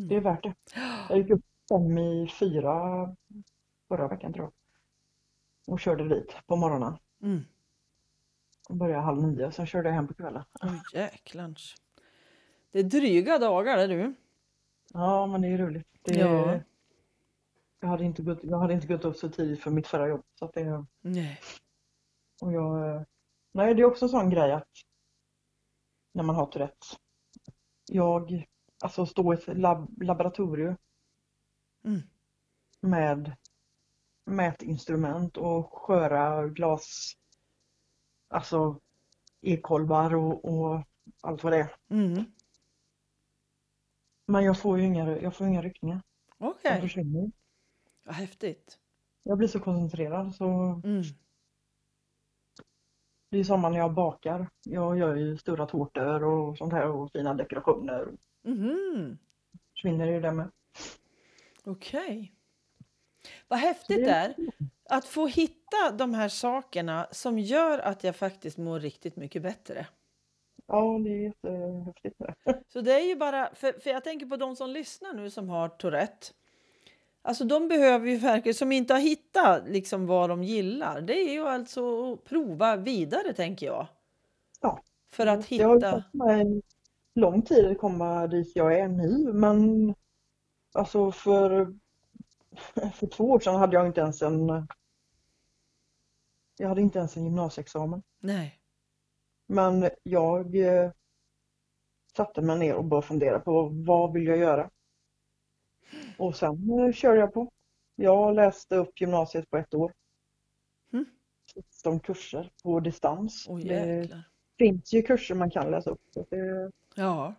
det är värt det. (gasps) Jag gick upp fem i fyra förra veckan tror jag. Och körde dit på morgonen. Mm. Och började halv nio, sen körde jag hem på kvällen. Oj, jäklans. Det är dryga dagar det du. Ja, men det är roligt. Det, Ja. Jag, hade inte gått, jag hade inte gått upp så tidigt för mitt förra jobb. Så att det, Nej. och jag, nej, det är också en sån grej att när man har Tourettes. Jag, alltså stå i ett lab, laboratorium Mm. med mätinstrument och sköra glas, alltså ekolvar och, och allt vad det är. Mm. Men jag får ju inga, jag får inga ryckningar. Okej, försvinner. Vad häftigt. Jag blir så koncentrerad så Mm. det är samma när jag bakar. Jag gör ju stora tårtor och sånt här och fina dekorationer. Mhm. Försvinner ju det med. Okej. Vad häftigt det är att få hitta de här sakerna som gör att jag faktiskt mår riktigt mycket bättre. Ja, det är jättehäftigt. Så det är ju bara, för, för jag tänker på de som lyssnar nu som har Tourette. Alltså de behöver ju verkligen, som inte har hittat liksom vad de gillar. Det är ju alltså att prova vidare tänker jag. Ja. För att Det har hitta, tagit mig lång tid att komma dit jag är nu men alltså för, (laughs) för två år sedan hade jag inte ens en jag hade inte ens en gymnasieexamen. nej. Men jag eh, satte mig ner och började fundera på vad vill jag göra? Och sen eh, körde jag på. Jag läste upp gymnasiet på ett år. 16 kurser på distans. Åh Det finns ju kurser man kan läsa upp. Så det, Ja.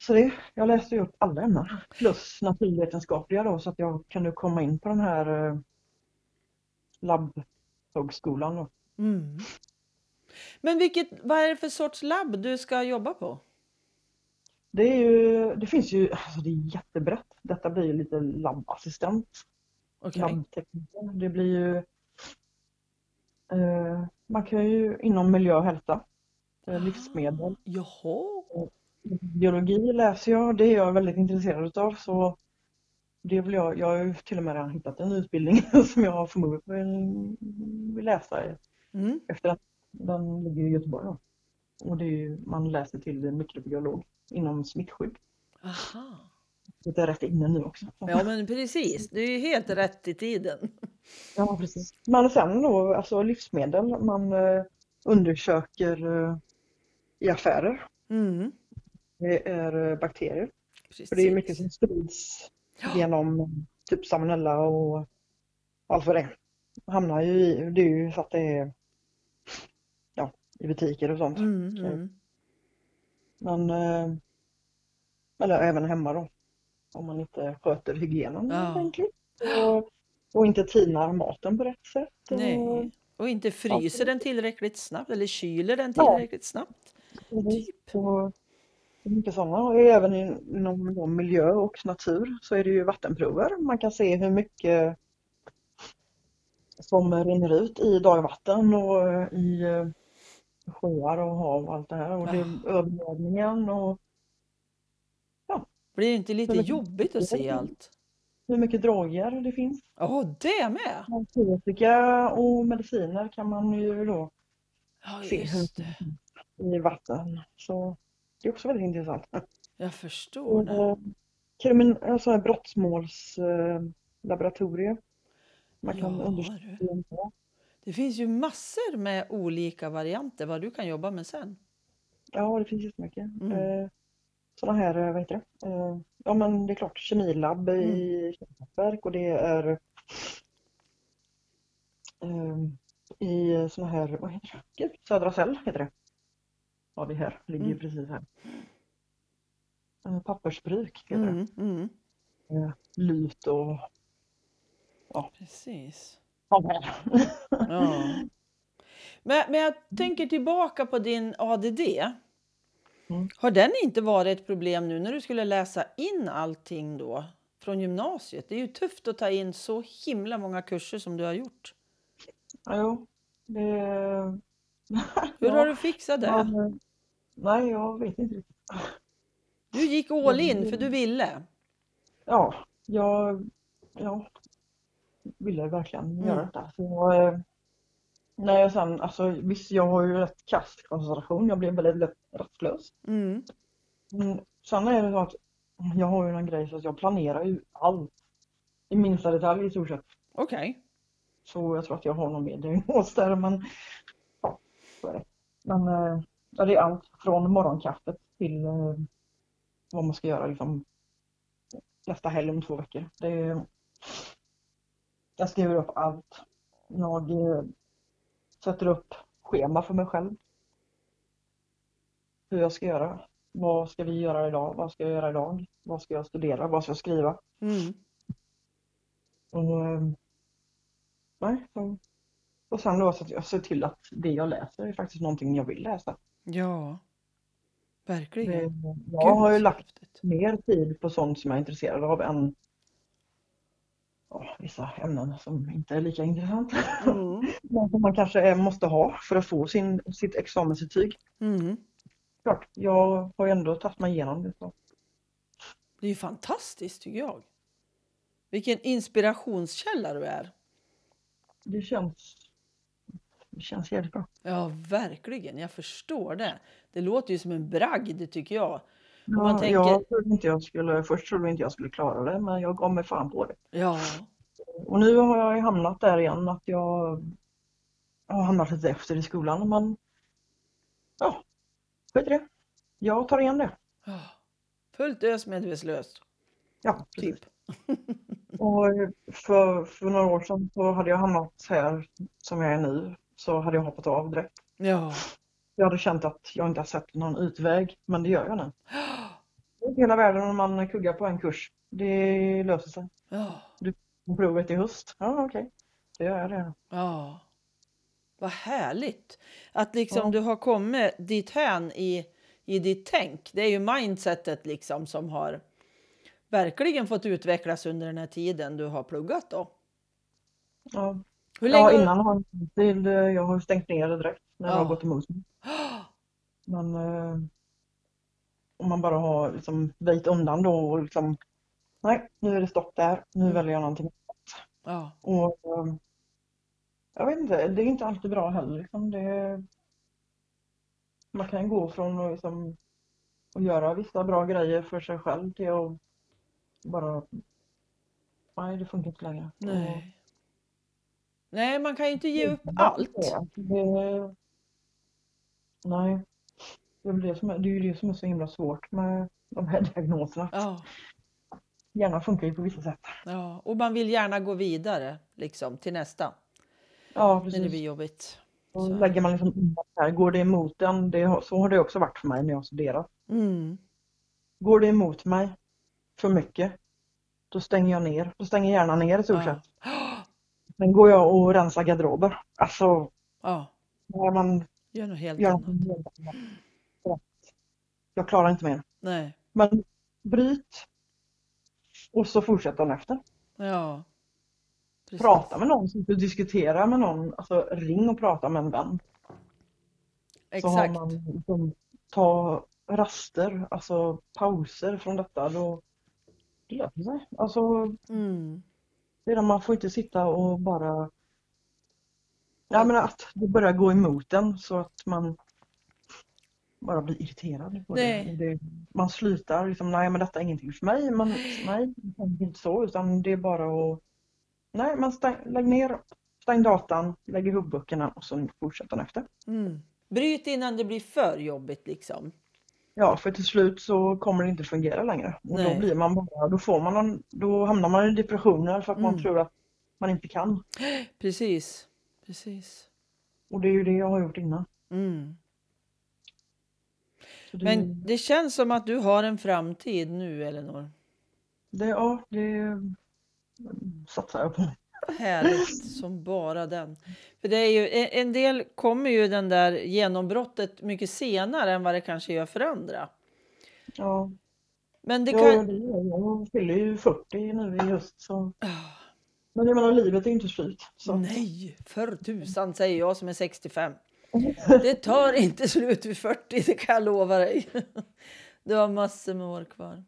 så det, jag läste ju upp alla ämnen plus naturvetenskapliga då så att jag kunde komma in på den här eh, labbhögskolan då. Mm. Men vilket, vad är det för sorts labb du ska jobba på? Det är ju, det finns ju, alltså det är jättebrett. Detta blir ju lite labbassistent, Okej. labbtekniker. Det blir ju, eh, man kan ju inom miljö och hälsa, eh, livsmedel, Jaha. biologi läser jag, det är jag väldigt intresserad utav så det vill jag, jag har ju till och med redan hittat en utbildning (laughs) som jag förmodligen vill, läsa Mm. efter att den ligger i Göteborg. Och det är ju, man läser till mikrobiolog inom smittskydd. Aha. Det är rätt inne nu också. Ja men precis, det är ju helt rätt i tiden. Ja, precis. Men sen då, alltså livsmedel, man eh, undersöker eh, i affärer. Mm. Det är eh, bakterier. Precis. För det är mycket som sprids Ja. genom typ salmonella och allt vad det är. Hamnar ju i, det är ju så att det är ja, i butiker och sånt. Mm, mm. Men, eh, eller även hemma då. Om man inte sköter hygienen Ja. ordentligt. Och, och inte tinar maten på rätt sätt. Och, Nej. Och inte fryser den tillräckligt snabbt eller kyler den Ja. tillräckligt snabbt. Precis. Typ. Är mycket sådana. Och även in- inom miljö och natur så är det ju vattenprover. Man kan se hur mycket som rinner ut i dagvatten och eh, i eh, sjöar och hav och allt det här. Och det är övergödningen och Blir det inte lite Men- jobbigt att se allt? hur mycket droger det finns. Ja, det med! Narkotika och mediciner kan man ju då Ja, se i vatten. Så det är också väldigt intressant. Jag förstår Och, det. eh, krimin, alltså här brottmålslaboratorier. Man kan Ja, undersöka. Det finns ju massor med olika varianter vad du kan jobba med sen. Ja, det finns jättemycket. Mm. Eh, sådana här, eh, vad heter det? Eh, ja, men det är klart, kemilabb Mm. i kärnkraftverk och det är eh, i sådana här, vad heter det? Gud, Södra Cell heter det. Ja, det här ligger ju Mm. precis här. Eh, pappersbruk heter det. Mm, mm. Lyt och Precis. Ja. Men, men jag tänker tillbaka på din ADD. Mm. Har den inte varit ett problem nu när du skulle läsa in allting då från gymnasiet? Det är ju tufft att ta in så himla många kurser som du har gjort. Ja, jo, det... (laughs) Hur Ja, har du fixat det? eh, Nej, jag vet inte riktigt. Du gick all in för du ville. Ja, jag ja, ville verkligen Mm. göra detta. Så, eh, när jag sen, alltså visst jag har ju rätt kass koncentration, jag blev väldigt lätt rastlös. Mm. Men sen är det så att jag har ju en grej så att jag planerar ju allt i minsta detalj i stort sett. Okej. Så jag tror att jag har någon mer diagnos där men ja, så är det. Men eh, ja, det är allt från morgonkaffet till eh, vad man ska göra liksom nästa helg om två veckor. Det är, jag skriver upp allt. Jag eh, sätter upp schema för mig själv. Hur jag ska göra. Vad ska vi göra idag? Vad ska jag göra idag? Vad ska jag studera? Vad ska jag skriva? Mm. Och, eh, nej, så, och sen då så att jag ser till att det jag läser är faktiskt någonting jag vill läsa. Ja, verkligen. jag har ju lagt mer tid på sånt som jag är intresserad av än vissa ämnen som inte är lika intressanta. Mm. (laughs) Men som man kanske är, måste ha för att få sin, sitt examensintyg. Mm. Klart, jag har ändå tagit mig igenom det. Så. Det är ju fantastiskt tycker jag. Vilken inspirationskälla du är. Det känns, det känns jävligt bra. Ja, verkligen. Jag förstår det. Det låter ju som en bragd tycker jag. Man Ja, tänker- jag trodde inte jag skulle, först trodde inte jag skulle klara det men jag gav mig fan på det. Ja, Och nu har jag hamnat där igen att jag har hamnat lite efter i skolan men ja, skit det. Jag tar igen det. Fullt ös medvetslöst. Ja, precis. Typ. Och för, för några år sedan så hade jag hamnat här som jag är nu så hade jag hoppat av direkt. Ja. Jag hade känt att jag inte har sett någon utväg, men det gör jag nu. (gasps) Det är hela världen om man kuggar på en kurs. Det löser sig. Ja. Provet i höst. Ja, okej. Det gör jag det. Ja. Vad härligt att liksom Ja. du har kommit dit hän i, i ditt tänk. Det är ju mindsetet liksom som har verkligen fått utvecklas under den här tiden du har pluggat då. Ja, Hur ja länge? innan har jag, till, jag har stängt ner det direkt när det Ja. har gått emot mig. Men eh, om man bara har liksom väjt undan då och liksom nej, nu är det stopp där. Nu Mm. väljer jag någonting. Ja. Och eh, jag vet inte, det är inte alltid bra heller. Liksom. Det, man kan gå från att liksom, att göra vissa bra grejer för sig själv till att bara nej, det funkar inte längre. Och- Nej. Nej, man kan ju inte ge upp Ja, allt. Det, nej, det är, det, som är, det är ju det som är så himla svårt med de här diagnoserna. Ja, Hjärnan funkar ju på vissa sätt. ja. Och man vill gärna gå vidare liksom till nästa Ja, när det precis. blir jobbigt. Och så. lägger man liksom här, går det emot en, det, så har det också varit för mig när jag studerat. Mm. Går det emot mig för mycket, då stänger jag ner. Då stänger hjärnan ner i stort Ja. sett. Sen går jag och rensar garderober. Alltså, ja, när man gör något helt gör annat. helt annat. Jag klarar inte mer. Nej, Men bryt och så fortsätter den efter. ja. Precis. Prata med någon, diskutera med någon. Alltså ring och prata med en vän. Så har Exakt. man liksom, ta raster, alltså pauser från detta. Då det löser sig. Alltså, Mm. det man får inte sitta och bara Jag menar att det börjar gå emot en så att man bara blir irriterad på det. Det. Man slutar liksom, nej men detta är ingenting för mig. Men nej, det inte så utan det är bara att Nej, man stäng, lägg ner, stäng datan, lägg ihop böckerna och så fortsätter den efter. Mm. Bryt innan det blir för jobbigt liksom. Ja, för till slut så kommer det inte fungera längre. Och Nej. då blir man bara, då får man någon, då hamnar man i depressioner för att man Mm. tror att man inte kan. (gasps) Precis. Precis. Och det är ju det jag har gjort innan. Mm. Det, Men det känns som att du har en framtid nu, Elinor. det, ja, det satsar jag på. Härligt som bara den. För det är ju, en del kommer ju den där genombrottet mycket senare än vad det kanske gör för andra. Ja, Men det ja, kan... det gör jag. Jag fyller ju 40 nu i höst. Så. Ah, Men jag menar, livet är ju inte slut. Så. Nej, för tusan säger jag som är 65. (laughs) Det tar inte slut vid 40, det kan jag lova dig. Du har massor med år kvar.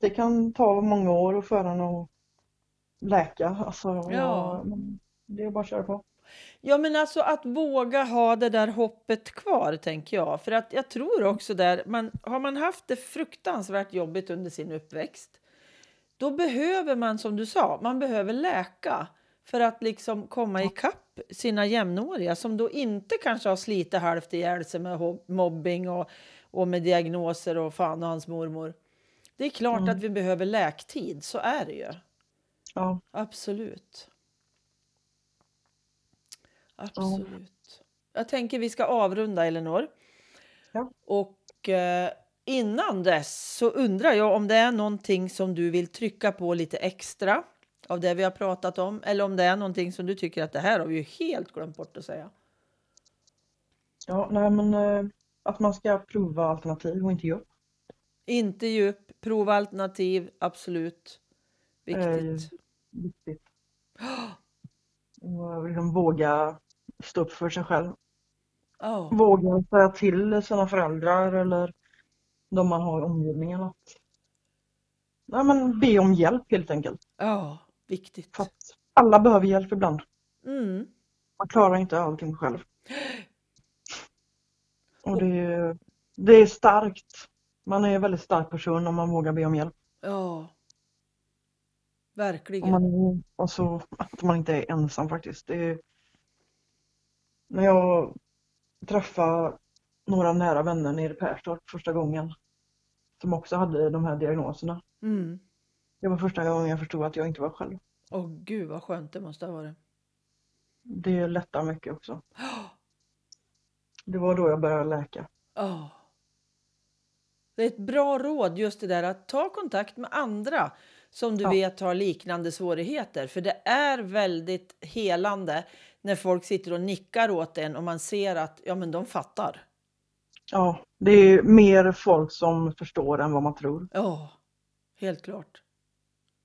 Det kan ta många år att föra att läka. Alltså, Ja. det är bara att köra på. Ja, men alltså att våga ha det där hoppet kvar, tänker jag. För att jag tror också där, man, har man haft det fruktansvärt jobbigt under sin uppväxt, då behöver man, som du sa, man behöver läka för att liksom komma ikapp sina jämnåriga som då inte kanske har slitit halvt ihjäl sig med mobbing och, och med diagnoser och fan och hans mormor. Det är klart Mm. att vi behöver läktid, så är det ju. Ja, Absolut. Absolut. Jag tänker vi ska avrunda, Elinor. Ja. Och eh, innan dess så undrar jag om det är någonting som du vill trycka på lite extra av det vi har pratat om. Eller om det är någonting som du tycker att det här har vi ju helt glömt bort att säga. ja nej men eh, att man ska prova alternativ och inte ge upp. Inte djup, prova alternativ, absolut. Viktigt. Viktigt. Och liksom våga stå upp för sig själv. Ja, Våga säga till sina föräldrar eller de man har i omgivningen att nej, men be om hjälp helt enkelt. ja, viktigt. För att alla behöver hjälp ibland. Mm. Man klarar inte allting själv. (gasps) Och det är, det är starkt. Man är en väldigt stark person om man vågar be om hjälp. Ja, Och, verkligen. man, är- och så att man inte är ensam faktiskt. Det är, när jag träffade några nära vänner nere i Perstorp första gången som också hade de här diagnoserna. Mm. Det var första gången jag förstod att jag inte var själv. Åh gud vad skönt det måste ha varit. Det lättar mycket också. Det var då jag började läka. Oh. Det är ett bra råd just det där att ta kontakt med andra som du Ja. vet har liknande svårigheter. För det är väldigt helande när folk sitter och nickar åt en och man ser att ja, men de fattar. Ja, det är mer folk som förstår än vad man tror. Ja, helt klart.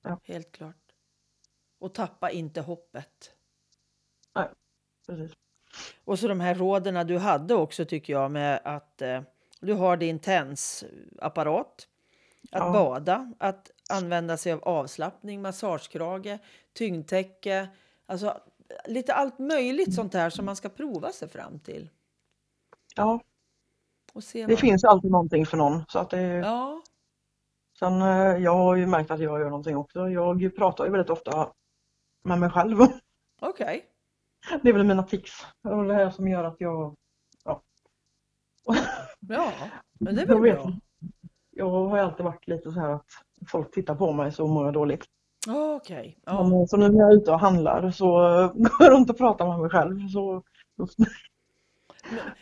Ja. Helt klart. Och tappa inte hoppet. Precis. Och så de här råden du hade också tycker jag med att eh, du har din tensapparat. Att Ja. bada, att använda sig av avslappning, massagekrage, tyngdtäcke. Alltså lite allt möjligt sånt här som man ska prova sig fram till. Ja, Och se det finns alltid någonting för någon. Så att det, Ja, Sen, eh, jag har ju märkt att jag gör någonting också. Jag pratar ju väldigt ofta med mig själv. (laughs) okej. Det är väl mina tics. Och det här som gör att jag, Ja, (laughs) men det är Jag väl bra. jag har alltid varit lite så här att folk tittar på mig så mår jag dåligt. Ja, Okej. Ja. Men, Så nu när jag är ute och handlar så (laughs) går jag runt och pratar med mig själv. Så,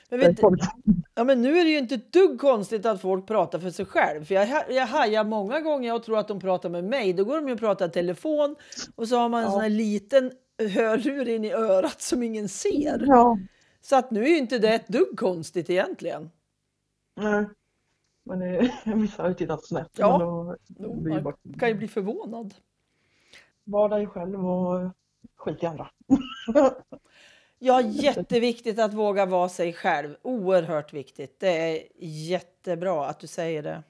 Men vet, (laughs) Ja, men nu är det ju inte ett dugg konstigt att folk pratar för sig själv. För jag, jag hajar många gånger och tror att de pratar med mig. Då går de ju och pratar telefon och så har man en Ja. sån här liten hörlur in i örat som ingen ser. ja, Så att nu är ju inte det ett dugg konstigt egentligen. nej. Men vissa har ju tittat snett. Ja. Men då, blir ju bara, Man kan ju bli förvånad. var dig själv och skit i andra. (laughs) Ja, jätteviktigt att våga vara sig själv. Oerhört viktigt. Det är jättebra att du säger det.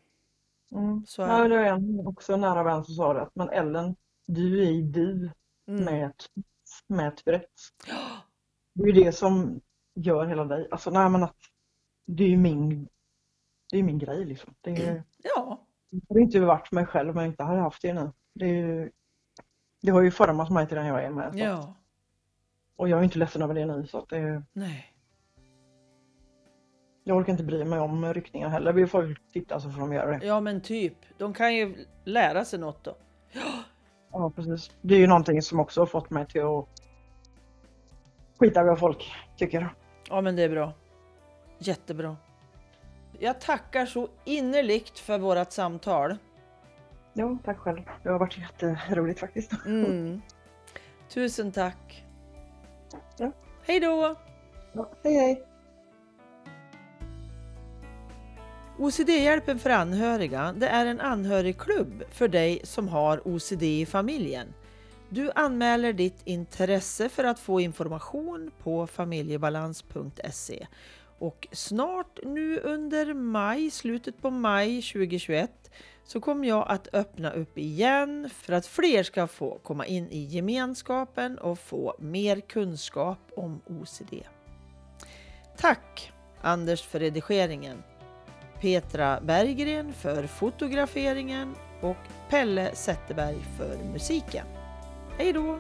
Mm. Så är Ja, det. är en också nära vän som sa det. att, Men Ellen, du är du Mm. med ett, med ett Tourettes. Det är ju det som gör hela dig. Alltså nej men att det är ju min, det är min grej liksom. Det, är, Ja, det hade inte varit mig själv om jag inte hade haft det nu. Det, är det har ju format mig till den jag är med. Ja, Och jag är inte ledsen över det nu så att det, nej. jag orkar inte bry mig om ryckningar heller. Vill folk titta så får de göra det. Ja, men typ. De kan ju lära sig något då. Ja precis. Det är ju någonting som också har fått mig till att skita vad folk tycker. Ja, men det är bra. Jättebra. Jag tackar så innerligt för vårt samtal. Ja, tack själv. Det har varit jätteroligt faktiskt. Mm. Tusen tack. Ja. Hej då! Ja, hej hej! OCD-hjälpen för anhöriga det är en anhörigklubb för dig som har OCD i familjen. Du anmäler ditt intresse för att få information på familjebalans.se. Och snart nu under maj, slutet på maj 2021, så kommer jag att öppna upp igen för att fler ska få komma in i gemenskapen och få mer kunskap om OCD. Tack Anders för redigeringen. Petra Berggren för fotograferingen och Pelle Zetterberg för musiken. Hej då!